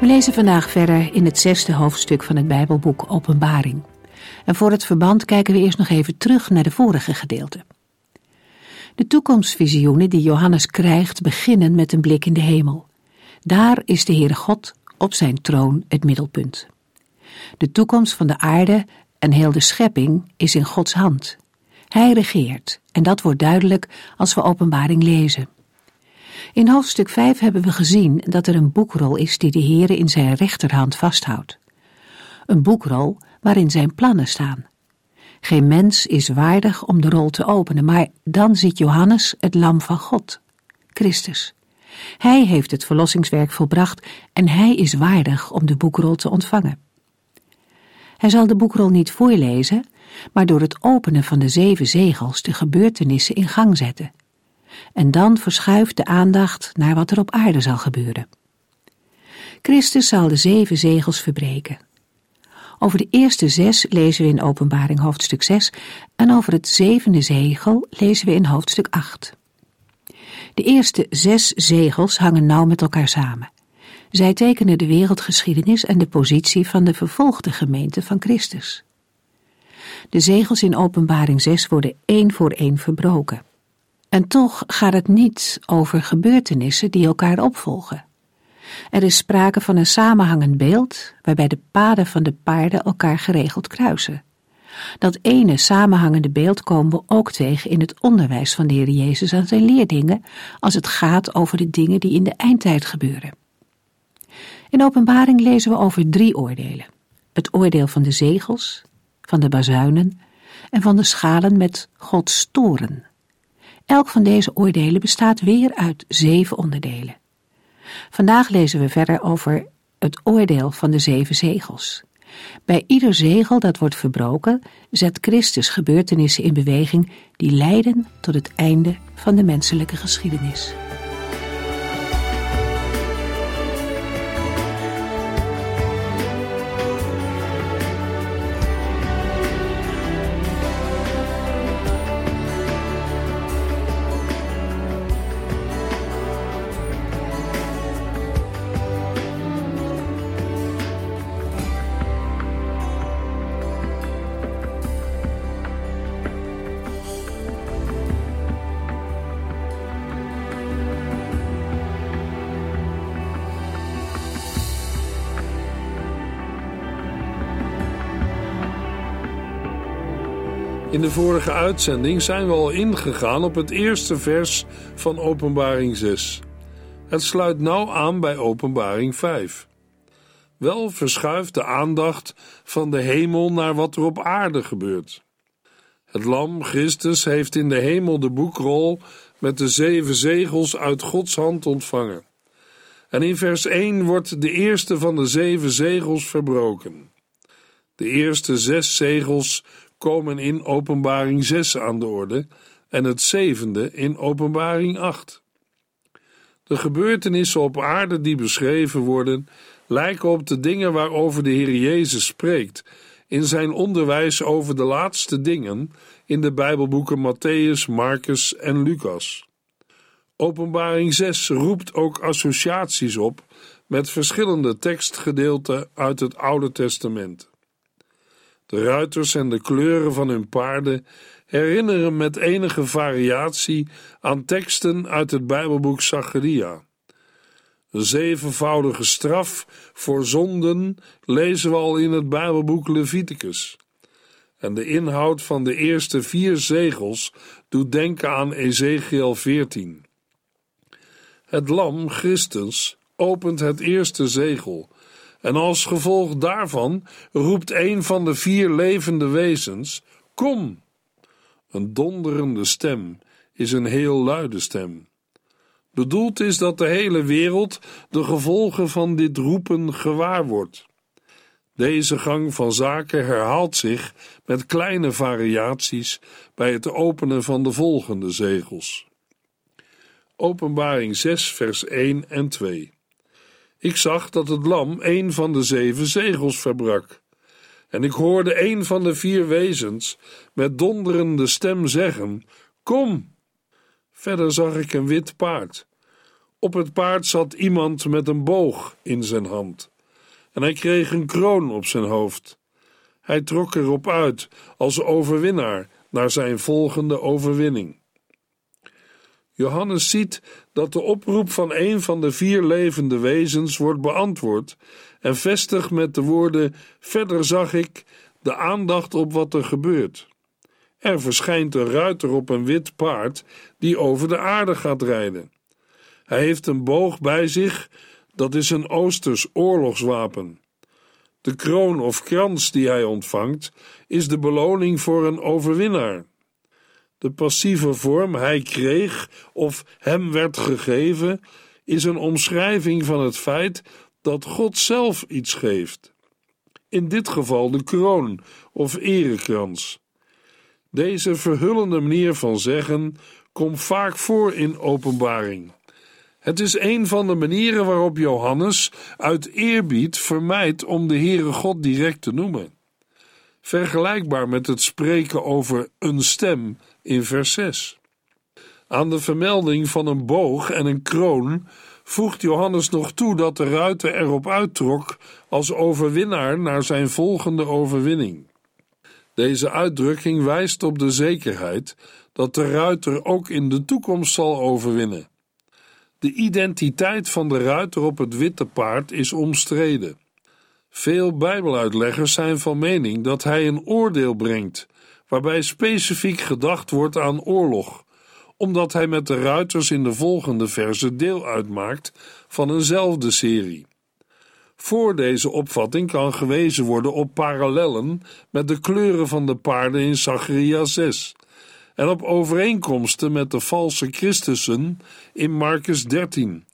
We lezen vandaag verder in het zesde hoofdstuk van het Bijbelboek Openbaring. En voor het verband kijken we eerst nog even terug naar de vorige gedeelte. De toekomstvisioenen die Johannes krijgt beginnen met een blik in de hemel. Daar is de Heere God op zijn troon het middelpunt. De toekomst van de aarde en heel de schepping is in Gods hand. Hij regeert en dat wordt duidelijk als we openbaring lezen. In hoofdstuk 5 hebben we gezien dat er een boekrol is die de Heere in zijn rechterhand vasthoudt. Een boekrol waarin zijn plannen staan. Geen mens is waardig om de rol te openen, maar dan ziet Johannes het lam van God, Christus. Hij heeft het verlossingswerk volbracht en hij is waardig om de boekrol te ontvangen. Hij zal de boekrol niet voorlezen, maar door het openen van de zeven zegels de gebeurtenissen in gang zetten. En dan verschuift de aandacht naar wat er op aarde zal gebeuren. Christus zal de zeven zegels verbreken. Over de eerste zes lezen we in Openbaring hoofdstuk 6 en over het zevende zegel lezen we in hoofdstuk 8. De eerste zes zegels hangen nauw met elkaar samen. Zij tekenen de wereldgeschiedenis en de positie van de vervolgde gemeente van Christus. De zegels in Openbaring 6 worden één voor één verbroken. En toch gaat het niet over gebeurtenissen die elkaar opvolgen. Er is sprake van een samenhangend beeld waarbij de paden van de paarden elkaar geregeld kruisen. Dat ene samenhangende beeld komen we ook tegen in het onderwijs van de Heer Jezus aan zijn leerlingen als het gaat over de dingen die in de eindtijd gebeuren. In openbaring lezen we over drie oordelen. Het oordeel van de zegels, van de bazuinen en van de schalen met Gods toren. Elk van deze oordelen bestaat weer uit zeven onderdelen. Vandaag lezen we verder over het oordeel van de zeven zegels. Bij ieder zegel dat wordt verbroken, zet Christus gebeurtenissen in beweging die leiden tot het einde van de menselijke geschiedenis. In de vorige uitzending zijn we al ingegaan op het eerste vers van Openbaring 6. Het sluit nauw aan bij Openbaring 5. Wel verschuift de aandacht van de hemel naar wat er op aarde gebeurt. Het Lam, Christus, heeft in de hemel de boekrol met de zeven zegels uit Gods hand ontvangen. En in vers 1 wordt de eerste van de zeven zegels verbroken. De eerste zes zegels komen in Openbaring 6 aan de orde en het zevende in Openbaring 8. De gebeurtenissen op aarde die beschreven worden, lijken op de dingen waarover de Heer Jezus spreekt in zijn onderwijs over de laatste dingen in de Bijbelboeken Matthäus, Marcus en Lucas. Openbaring 6 roept ook associaties op met verschillende tekstgedeelten uit het Oude Testament. De ruiters en de kleuren van hun paarden herinneren met enige variatie aan teksten uit het Bijbelboek Zacharia. Een zevenvoudige straf voor zonden lezen we al in het Bijbelboek Leviticus. En de inhoud van de eerste vier zegels doet denken aan Ezekiel 14. Het lam, Christus, opent het eerste zegel en als gevolg daarvan roept een van de vier levende wezens: Kom! Een donderende stem is een heel luide stem. Bedoeld is dat de hele wereld de gevolgen van dit roepen gewaar wordt. Deze gang van zaken herhaalt zich met kleine variaties bij het openen van de volgende zegels. Openbaring 6, vers 1 en 2. Ik zag dat het lam een van de zeven zegels verbrak. En ik hoorde een van de vier wezens met donderende stem zeggen: Kom! Verder zag ik een wit paard. Op het paard zat iemand met een boog in zijn hand. En hij kreeg een kroon op zijn hoofd. Hij trok erop uit als overwinnaar naar zijn volgende overwinning. Johannes ziet dat de oproep van een van de vier levende wezens wordt beantwoord en vestigt met de woorden: Verder zag ik de aandacht op wat er gebeurt. Er verschijnt een ruiter op een wit paard die over de aarde gaat rijden. Hij heeft een boog bij zich, dat is een Oosters oorlogswapen. De kroon of krans die hij ontvangt, is de beloning voor een overwinnaar. De passieve vorm hij kreeg of hem werd gegeven, is een omschrijving van het feit dat God zelf iets geeft. In dit geval de kroon of erekrans. Deze verhullende manier van zeggen komt vaak voor in openbaring. Het is een van de manieren waarop Johannes uit eerbied vermijdt om de Heere God direct te noemen. Vergelijkbaar met het spreken over een stem in vers 6. Aan de vermelding van een boog en een kroon voegt Johannes nog toe dat de ruiter erop uittrok als overwinnaar naar zijn volgende overwinning. Deze uitdrukking wijst op de zekerheid dat de ruiter ook in de toekomst zal overwinnen. De identiteit van de ruiter op het witte paard is omstreden. Veel Bijbeluitleggers zijn van mening dat hij een oordeel brengt, waarbij specifiek gedacht wordt aan oorlog, omdat hij met de ruiters in de volgende verse deel uitmaakt van eenzelfde serie. Voor deze opvatting kan gewezen worden op parallellen met de kleuren van de paarden in Zacharia 6 en op overeenkomsten met de valse Christussen in Marcus 13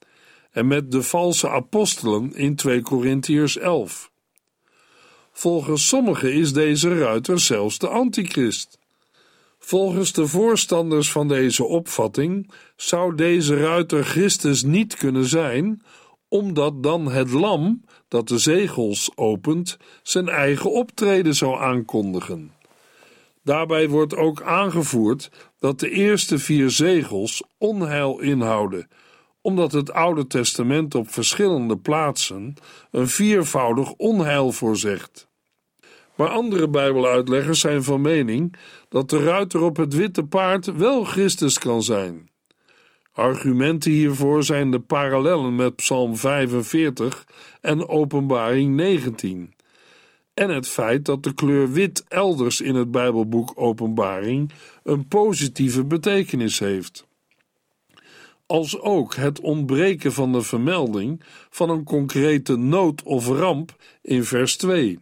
en met de valse apostelen in 2 Korintiërs 11. Volgens sommigen is deze ruiter zelfs de antichrist. Volgens de voorstanders van deze opvatting zou deze ruiter Christus niet kunnen zijn, omdat dan het lam dat de zegels opent zijn eigen optreden zou aankondigen. Daarbij wordt ook aangevoerd dat de eerste vier zegels onheil inhouden, omdat het Oude Testament op verschillende plaatsen een viervoudig onheil voorzegt. Maar andere Bijbeluitleggers zijn van mening dat de ruiter op het witte paard wel Christus kan zijn. Argumenten hiervoor zijn de parallellen met Psalm 45 en Openbaring 19 en het feit dat de kleur wit elders in het Bijbelboek Openbaring een positieve betekenis heeft. Als ook het ontbreken van de vermelding van een concrete nood of ramp in vers 2.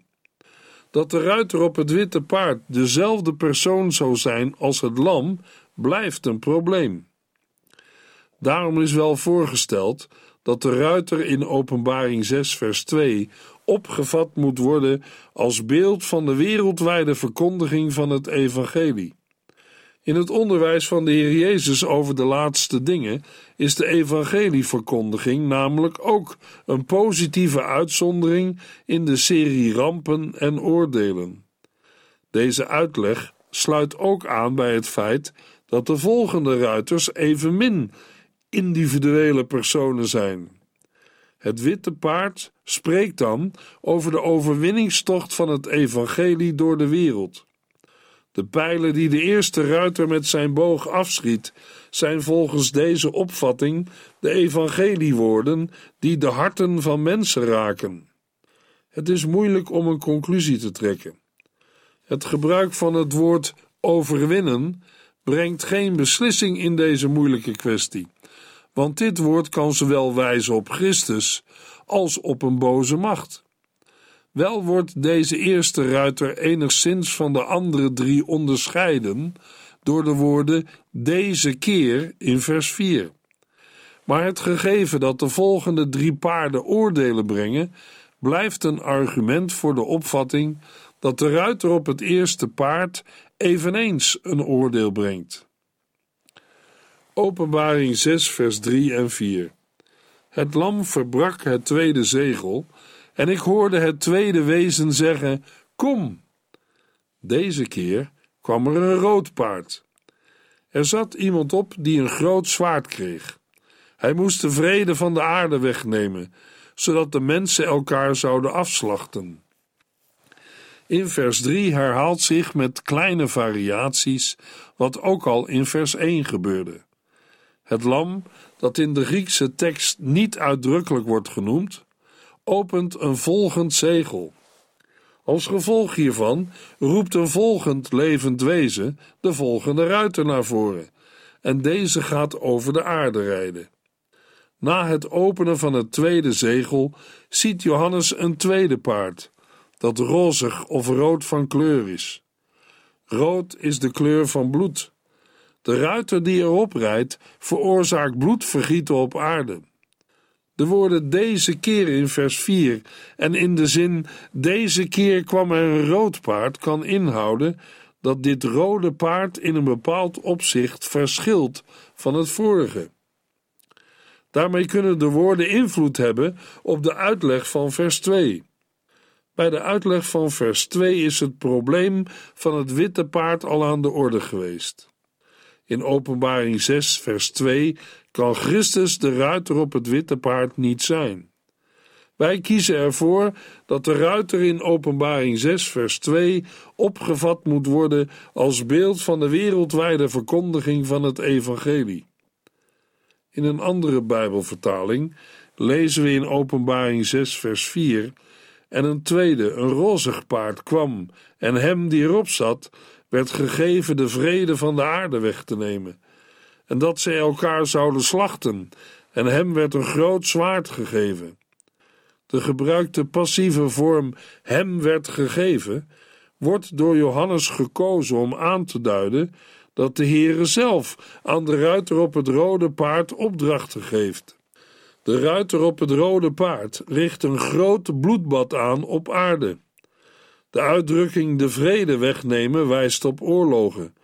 Dat de ruiter op het witte paard dezelfde persoon zou zijn als het lam, blijft een probleem. Daarom is wel voorgesteld dat de ruiter in Openbaring 6, vers 2 opgevat moet worden als beeld van de wereldwijde verkondiging van het Evangelie. In het onderwijs van de Heer Jezus over de laatste dingen is de evangelieverkondiging namelijk ook een positieve uitzondering in de serie rampen en oordelen. Deze uitleg sluit ook aan bij het feit dat de volgende ruiters evenmin individuele personen zijn. Het witte paard spreekt dan over de overwinningstocht van het evangelie door de wereld. De pijlen die de eerste ruiter met zijn boog afschiet, zijn volgens deze opvatting de evangeliewoorden die de harten van mensen raken. Het is moeilijk om een conclusie te trekken. Het gebruik van het woord overwinnen brengt geen beslissing in deze moeilijke kwestie want dit woord kan zowel wijzen op Christus als op een boze macht. Wel wordt deze eerste ruiter enigszins van de andere drie onderscheiden door de woorden deze keer in vers 4. Maar het gegeven dat de volgende drie paarden oordelen brengen, blijft een argument voor de opvatting dat de ruiter op het eerste paard eveneens een oordeel brengt. Openbaring 6, vers 3 en 4. Het lam verbrak het tweede zegel, en ik hoorde het tweede wezen zeggen: Kom! Deze keer kwam er een rood paard. Er zat iemand op die een groot zwaard kreeg. Hij moest de vrede van de aarde wegnemen, zodat de mensen elkaar zouden afslachten. In vers 3 herhaalt zich met kleine variaties wat ook al in vers 1 gebeurde. Het lam, dat in de Griekse tekst niet uitdrukkelijk wordt genoemd, opent een volgend zegel. Als gevolg hiervan roept een volgend levend wezen de volgende ruiter naar voren, en deze gaat over de aarde rijden. Na het openen van het tweede zegel ziet Johannes een tweede paard, dat rozig of rood van kleur is. Rood is de kleur van bloed. De ruiter die erop rijdt veroorzaakt bloedvergieten op aarde. De woorden deze keer in vers 4 en in de zin deze keer kwam er een rood paard kan inhouden dat dit rode paard in een bepaald opzicht verschilt van het vorige. Daarmee kunnen de woorden invloed hebben op de uitleg van vers 2. Bij de uitleg van vers 2 is het probleem van het witte paard al aan de orde geweest. In Openbaring 6, vers 2 kan Christus de ruiter op het witte paard niet zijn. Wij kiezen ervoor dat de ruiter in Openbaring 6, vers 2 opgevat moet worden als beeld van de wereldwijde verkondiging van het Evangelie. In een andere Bijbelvertaling lezen we in Openbaring 6, vers 4: En een tweede, een rozig paard, kwam, en hem die erop zat, werd gegeven de vrede van de aarde weg te nemen, en dat zij elkaar zouden slachten, en hem werd een groot zwaard gegeven. De gebruikte passieve vorm hem werd gegeven, wordt door Johannes gekozen om aan te duiden dat de Heere zelf aan de ruiter op het rode paard opdrachten geeft. De ruiter op het rode paard richt een groot bloedbad aan op aarde. De uitdrukking de vrede wegnemen wijst op oorlogen,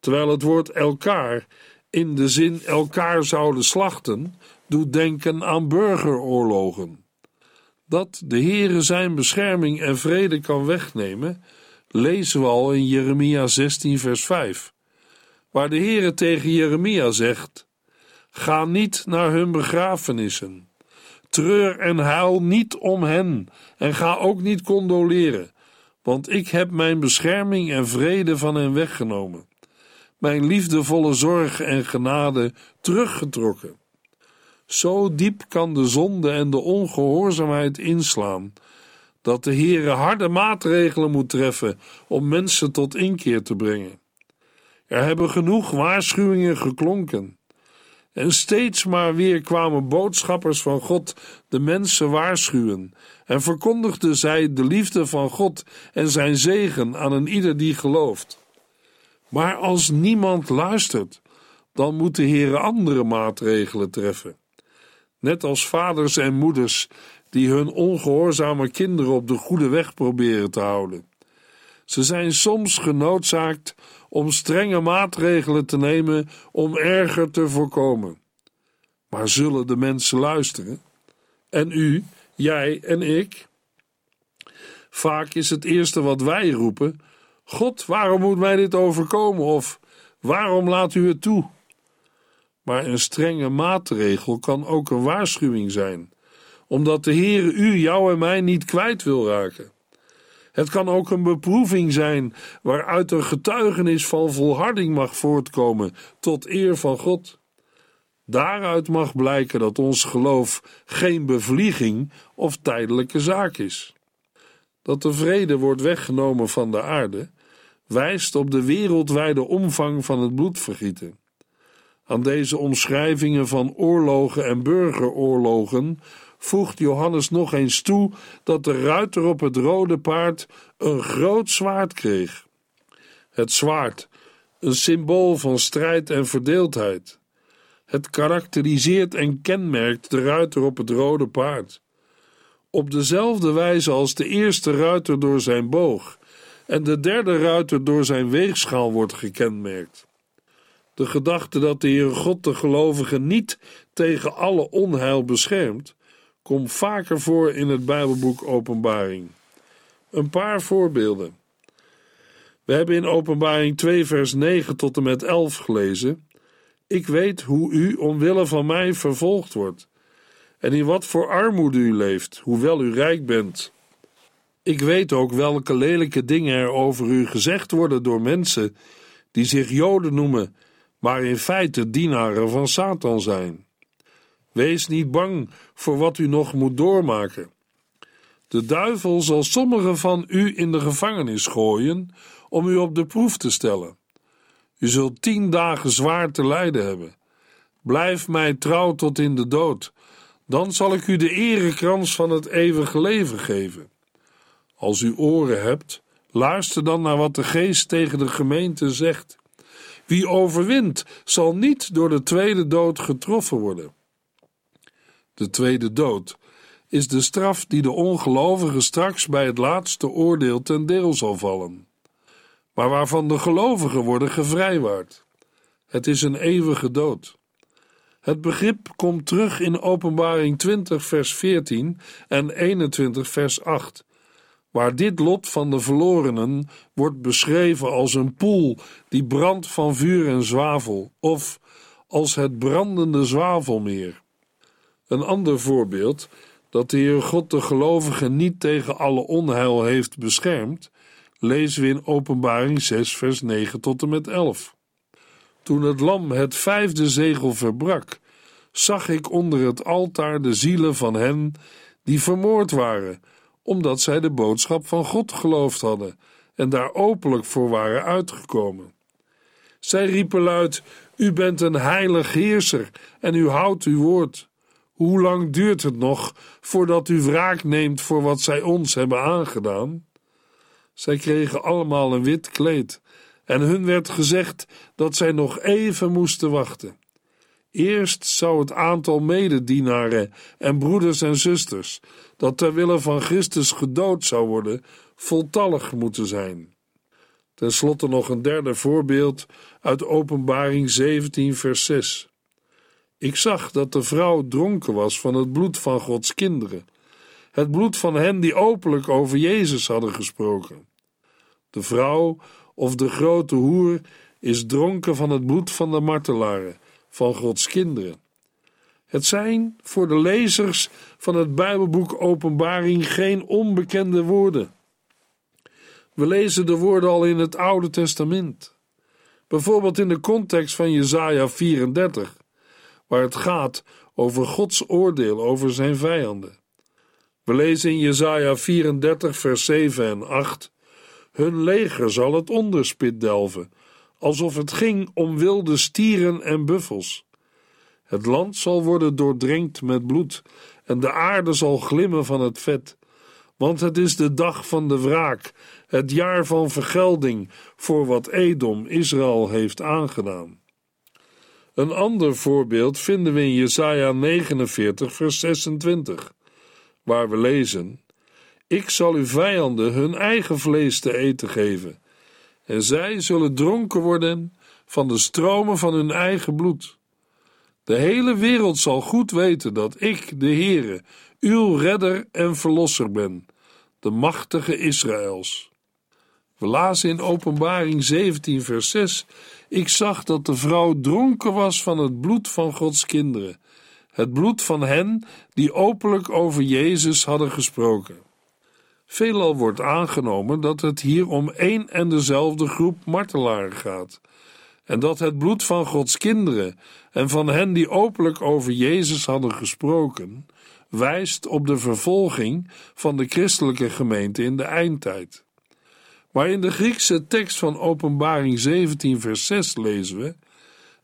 terwijl het woord elkaar in de zin elkaar zouden slachten doet denken aan burgeroorlogen. Dat de Heere zijn bescherming en vrede kan wegnemen, lezen we al in Jeremia 16 vers 5 waar de Heere tegen Jeremia zegt: Ga niet naar hun begrafenissen. Treur en huil niet om hen en ga ook niet condoleren, want ik heb mijn bescherming en vrede van hen weggenomen, mijn liefdevolle zorg en genade teruggetrokken. Zo diep kan de zonde en de ongehoorzaamheid inslaan, dat de Heere harde maatregelen moet treffen om mensen tot inkeer te brengen. Er hebben genoeg waarschuwingen geklonken. En steeds maar weer kwamen boodschappers van God de mensen waarschuwen en verkondigden zij de liefde van God en zijn zegen aan een ieder die gelooft. Maar als niemand luistert, dan moeten heren andere maatregelen treffen. Net als vaders en moeders die hun ongehoorzame kinderen op de goede weg proberen te houden. Ze zijn soms genoodzaakt om strenge maatregelen te nemen om erger te voorkomen. Maar zullen de mensen luisteren? En u, jij en ik? Vaak is het eerste wat wij roepen: God, waarom moet mij dit overkomen? Of waarom laat u het toe? Maar een strenge maatregel kan ook een waarschuwing zijn, omdat de Heere u, jou en mij niet kwijt wil raken. Het kan ook een beproeving zijn waaruit een getuigenis van volharding mag voortkomen tot eer van God. Daaruit mag blijken dat ons geloof geen bevlieging of tijdelijke zaak is. Dat de vrede wordt weggenomen van de aarde, wijst op de wereldwijde omvang van het bloedvergieten. Aan deze omschrijvingen van oorlogen en burgeroorlogen voegt Johannes nog eens toe dat de ruiter op het rode paard een groot zwaard kreeg. Het zwaard, een symbool van strijd en verdeeldheid. Het karakteriseert en kenmerkt de ruiter op het rode paard. Op dezelfde wijze als de eerste ruiter door zijn boog en de derde ruiter door zijn weegschaal wordt gekenmerkt. De gedachte dat de Heer God de gelovigen niet tegen alle onheil beschermt, komt vaker voor in het Bijbelboek Openbaring. Een paar voorbeelden. We hebben in Openbaring 2, vers 9 tot en met 11 gelezen: Ik weet hoe u omwille van mij vervolgd wordt, en in wat voor armoede u leeft, hoewel u rijk bent. Ik weet ook welke lelijke dingen er over u gezegd worden door mensen die zich Joden noemen, maar in feite dienaren van Satan zijn. Wees niet bang voor wat u nog moet doormaken. De duivel zal sommigen van u in de gevangenis gooien om u op de proef te stellen. U zult tien dagen zwaar te lijden hebben. Blijf mij trouw tot in de dood, dan zal ik u de erekrans van het eeuwige leven geven. Als u oren hebt, luister dan naar wat de geest tegen de gemeente zegt. Wie overwint, zal niet door de tweede dood getroffen worden. De tweede dood is de straf die de ongelovige straks bij het laatste oordeel ten deel zal vallen, maar waarvan de gelovigen worden gevrijwaard. Het is een eeuwige dood. Het begrip komt terug in Openbaring 20, vers 14 en 21, vers 8 waar dit lot van de verlorenen wordt beschreven als een poel die brandt van vuur en zwavel, of als het brandende zwavelmeer. Een ander voorbeeld dat de Heer God de gelovigen niet tegen alle onheil heeft beschermd, lezen we in Openbaring 6, vers 9 tot en met 11. Toen het lam het vijfde zegel verbrak, zag ik onder het altaar de zielen van hen die vermoord waren omdat zij de boodschap van God geloofd hadden en daar openlijk voor waren uitgekomen. Zij riepen luid: U bent een heilig heerser en u houdt uw woord. Hoe lang duurt het nog voordat u wraak neemt voor wat zij ons hebben aangedaan? Zij kregen allemaal een wit kleed en hun werd gezegd dat zij nog even moesten wachten. Eerst zou het aantal mededienaren en broeders en zusters dat ter wille van Christus gedood zou worden, voltallig moeten zijn. Ten slotte nog een derde voorbeeld uit Openbaring 17, vers 6. Ik zag dat de vrouw dronken was van het bloed van Gods kinderen, het bloed van hen die openlijk over Jezus hadden gesproken. De vrouw of de grote hoer is dronken van het bloed van de martelaren van Gods kinderen. Het zijn voor de lezers van het Bijbelboek Openbaring geen onbekende woorden. We lezen de woorden al in het Oude Testament. Bijvoorbeeld in de context van Jesaja 34, waar het gaat over Gods oordeel over zijn vijanden. We lezen in Jesaja 34 vers 7 en 8 Hun leger zal het onderspit delven, alsof het ging om wilde stieren en buffels. Het land zal worden doordrenkt met bloed en de aarde zal glimmen van het vet. Want het is de dag van de wraak, het jaar van vergelding voor wat Edom Israël heeft aangedaan. Een ander voorbeeld vinden we in Jesaja 49 vers 26, waar we lezen: Ik zal uw vijanden hun eigen vlees te eten geven en zij zullen dronken worden van de stromen van hun eigen bloed. De hele wereld zal goed weten dat ik, de Heere, uw redder en verlosser ben, de machtige Israëls. We lazen in Openbaring 17, vers 6: Ik zag dat de vrouw dronken was van het bloed van Gods kinderen, het bloed van hen die openlijk over Jezus hadden gesproken. Veelal wordt aangenomen dat het hier om één en dezelfde groep martelaren gaat, en dat het bloed van Gods kinderen en van hen die openlijk over Jezus hadden gesproken, wijst op de vervolging van de christelijke gemeente in de eindtijd. Maar in de Griekse tekst van Openbaring 17, vers 6 lezen we: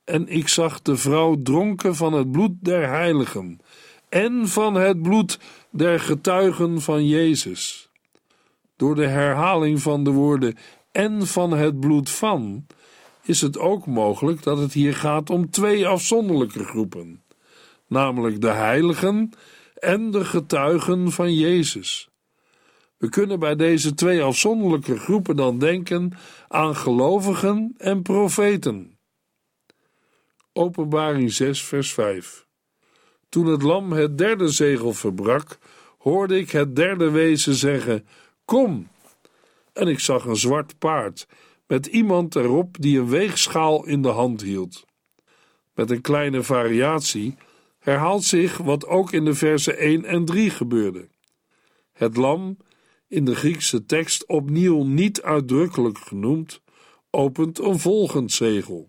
En ik zag de vrouw dronken van het bloed der heiligen en van het bloed der getuigen van Jezus door de herhaling van de woorden en van het bloed van, is het ook mogelijk dat het hier gaat om twee afzonderlijke groepen, namelijk de heiligen en de getuigen van Jezus. We kunnen bij deze twee afzonderlijke groepen dan denken aan gelovigen en profeten. Openbaring 6, vers 5. Toen het lam het derde zegel verbrak, hoorde ik het derde wezen zeggen: Kom! En ik zag een zwart paard met iemand erop die een weegschaal in de hand hield. Met een kleine variatie herhaalt zich wat ook in de versen 1 en 3 gebeurde. Het lam, in de Griekse tekst opnieuw niet uitdrukkelijk genoemd, opent een volgend zegel.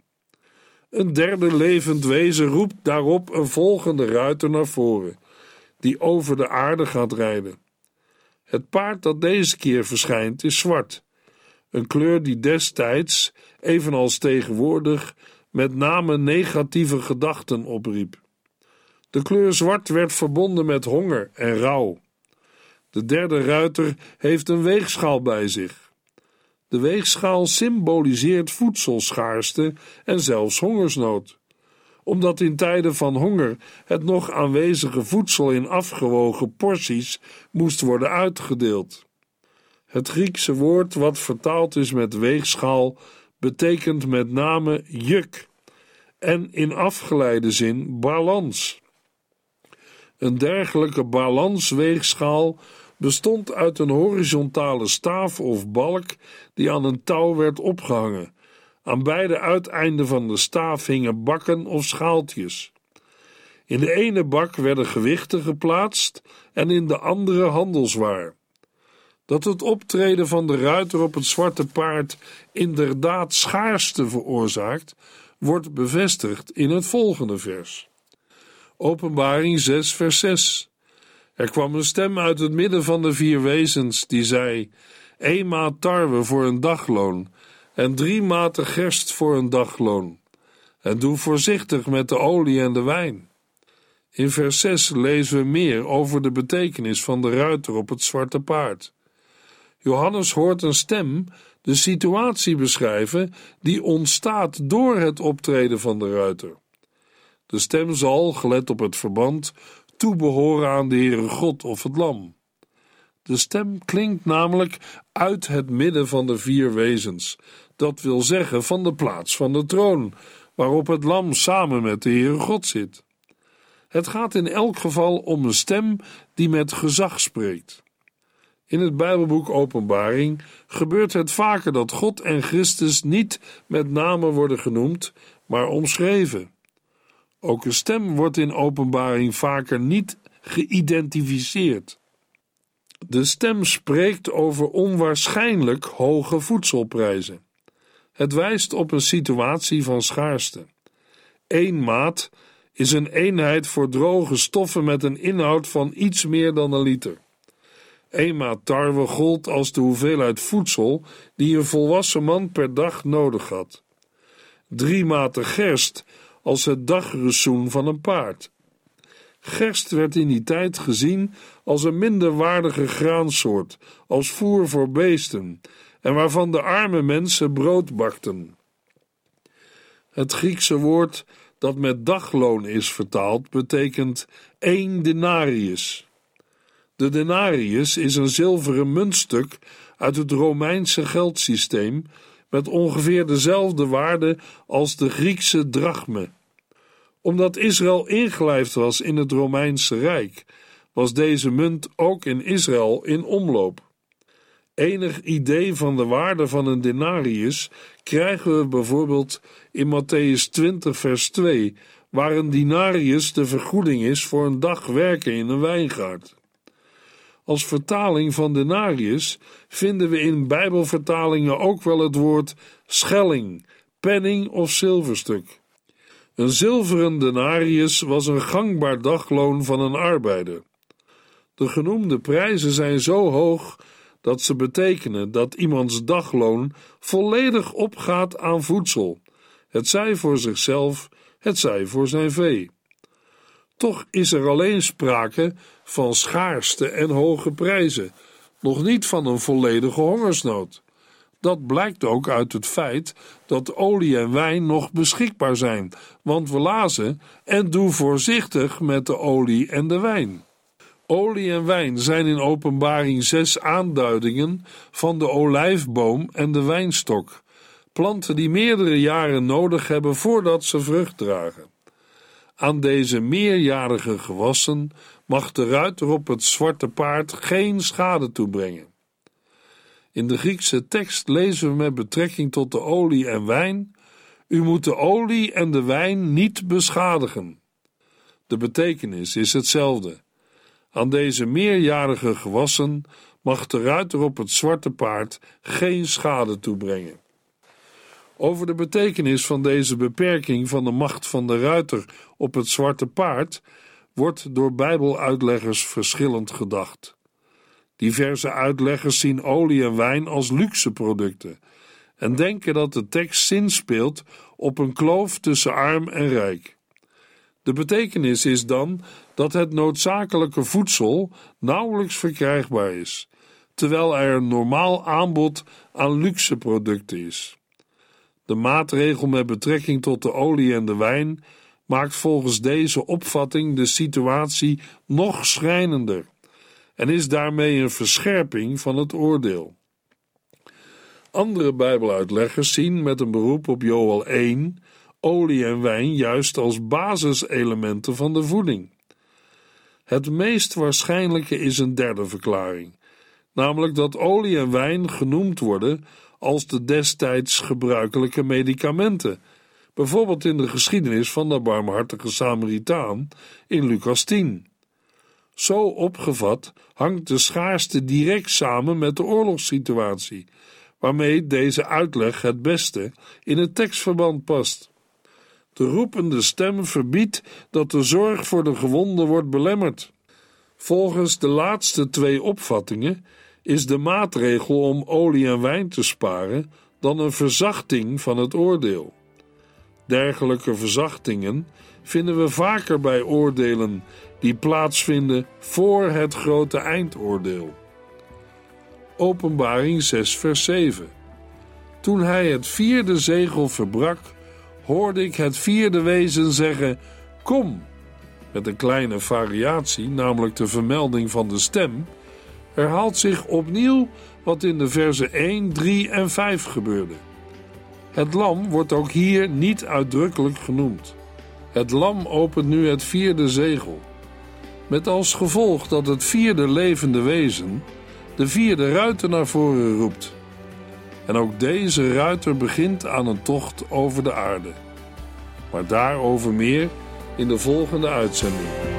Een derde levend wezen roept daarop een volgende ruiter naar voren, die over de aarde gaat rijden. Het paard dat deze keer verschijnt is zwart, een kleur die destijds, evenals tegenwoordig, met name negatieve gedachten opriep. De kleur zwart werd verbonden met honger en rouw. De derde ruiter heeft een weegschaal bij zich. De weegschaal symboliseert voedselschaarste en zelfs hongersnood omdat in tijden van honger het nog aanwezige voedsel in afgewogen porties moest worden uitgedeeld. Het Griekse woord, wat vertaald is met weegschaal, betekent met name juk en in afgeleide zin balans. Een dergelijke balansweegschaal bestond uit een horizontale staaf of balk die aan een touw werd opgehangen. Aan beide uiteinden van de staaf hingen bakken of schaaltjes. In de ene bak werden gewichten geplaatst en in de andere handelswaar. Dat het optreden van de ruiter op het zwarte paard inderdaad schaarste veroorzaakt, wordt bevestigd in het volgende vers. Openbaring 6, vers 6. Er kwam een stem uit het midden van de vier wezens die zei: Een maat tarwe voor een dagloon en drie maten gerst voor een dagloon. En doe voorzichtig met de olie en de wijn. In vers 6 lezen we meer over de betekenis van de ruiter op het zwarte paard. Johannes hoort een stem de situatie beschrijven die ontstaat door het optreden van de ruiter. De stem zal, gelet op het verband, toebehoren aan de Heere God of het Lam. De stem klinkt namelijk uit het midden van de vier wezens, dat wil zeggen van de plaats van de troon, waarop het lam samen met de Heere God zit. Het gaat in elk geval om een stem die met gezag spreekt. In het Bijbelboek Openbaring gebeurt het vaker dat God en Christus niet met name worden genoemd, maar omschreven. Ook een stem wordt in Openbaring vaker niet geïdentificeerd. De stem spreekt over onwaarschijnlijk hoge voedselprijzen. Het wijst op een situatie van schaarste. Eén maat is een eenheid voor droge stoffen met een inhoud van iets meer dan een liter. Een maat tarwe gold als de hoeveelheid voedsel die een volwassen man per dag nodig had. Drie maten gerst als het dagressoen van een paard. Gerst werd in die tijd gezien als een minder waardige graansoort, als voer voor beesten, en waarvan de arme mensen brood bakten. Het Griekse woord dat met dagloon is vertaald betekent één denarius. De denarius is een zilveren muntstuk uit het Romeinse geldsysteem met ongeveer dezelfde waarde als de Griekse drachme. Omdat Israël ingelijfd was in het Romeinse Rijk, was deze munt ook in Israël in omloop. Enig idee van de waarde van een denarius krijgen we bijvoorbeeld in Matthäus 20, vers 2, waar een denarius de vergoeding is voor een dag werken in een wijngaard. Als vertaling van denarius vinden we in Bijbelvertalingen ook wel het woord schelling, penning of zilverstuk. Een zilveren denarius was een gangbaar dagloon van een arbeider. De genoemde prijzen zijn zo hoog dat ze betekenen dat iemands dagloon volledig opgaat aan voedsel, het zij voor zichzelf, het zij voor zijn vee. Toch is er alleen sprake van schaarste en hoge prijzen, nog niet van een volledige hongersnood. Dat blijkt ook uit het feit dat olie en wijn nog beschikbaar zijn, want we lazen: en doe voorzichtig met de olie en de wijn. Olie en wijn zijn in Openbaring zes aanduidingen van de olijfboom en de wijnstok, planten die meerdere jaren nodig hebben voordat ze vrucht dragen. Aan deze meerjarige gewassen mag de ruiter op het zwarte paard geen schade toebrengen. In de Griekse tekst lezen we met betrekking tot de olie en wijn: U moet de olie en de wijn niet beschadigen. De betekenis is hetzelfde. Aan deze meerjarige gewassen mag de ruiter op het zwarte paard geen schade toebrengen. Over de betekenis van deze beperking van de macht van de ruiter op het zwarte paard wordt door Bijbeluitleggers verschillend gedacht. Diverse uitleggers zien olie en wijn als luxe producten en denken dat de tekst zinspeelt op een kloof tussen arm en rijk. De betekenis is dan dat het noodzakelijke voedsel nauwelijks verkrijgbaar is, terwijl er een normaal aanbod aan luxe producten is. De maatregel met betrekking tot de olie en de wijn maakt volgens deze opvatting de situatie nog schrijnender en is daarmee een verscherping van het oordeel. Andere Bijbeluitleggers zien met een beroep op Joel 1 olie en wijn juist als basiselementen van de voeding. Het meest waarschijnlijke is een derde verklaring, namelijk dat olie en wijn genoemd worden als de destijds gebruikelijke medicamenten, bijvoorbeeld in de geschiedenis van de barmhartige Samaritaan in Lucas 10. Zo opgevat hangt de schaarste direct samen met de oorlogssituatie, waarmee deze uitleg het beste in het tekstverband past. De roepende stem verbiedt dat de zorg voor de gewonden wordt belemmerd. Volgens de laatste twee opvattingen is de maatregel om olie en wijn te sparen dan een verzachting van het oordeel. Dergelijke verzachtingen vinden we vaker bij oordelen die plaatsvinden voor het grote eindoordeel. Openbaring 6, vers 7. Toen hij het vierde zegel verbrak, hoorde ik het vierde wezen zeggen: Kom! Met een kleine variatie, namelijk de vermelding van de stem, herhaalt zich opnieuw wat in de versen 1, 3 en 5 gebeurde. Het lam wordt ook hier niet uitdrukkelijk genoemd. Het lam opent nu het vierde zegel. Met als gevolg dat het vierde levende wezen de vierde ruiter naar voren roept. En ook deze ruiter begint aan een tocht over de aarde. Maar daarover meer in de volgende uitzending.